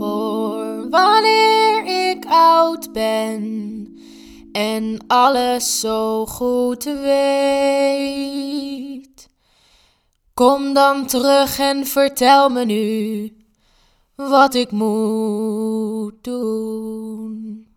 voor wanneer ik oud ben en alles zo goed weet. Kom dan terug en vertel me nu wat ik moet doen.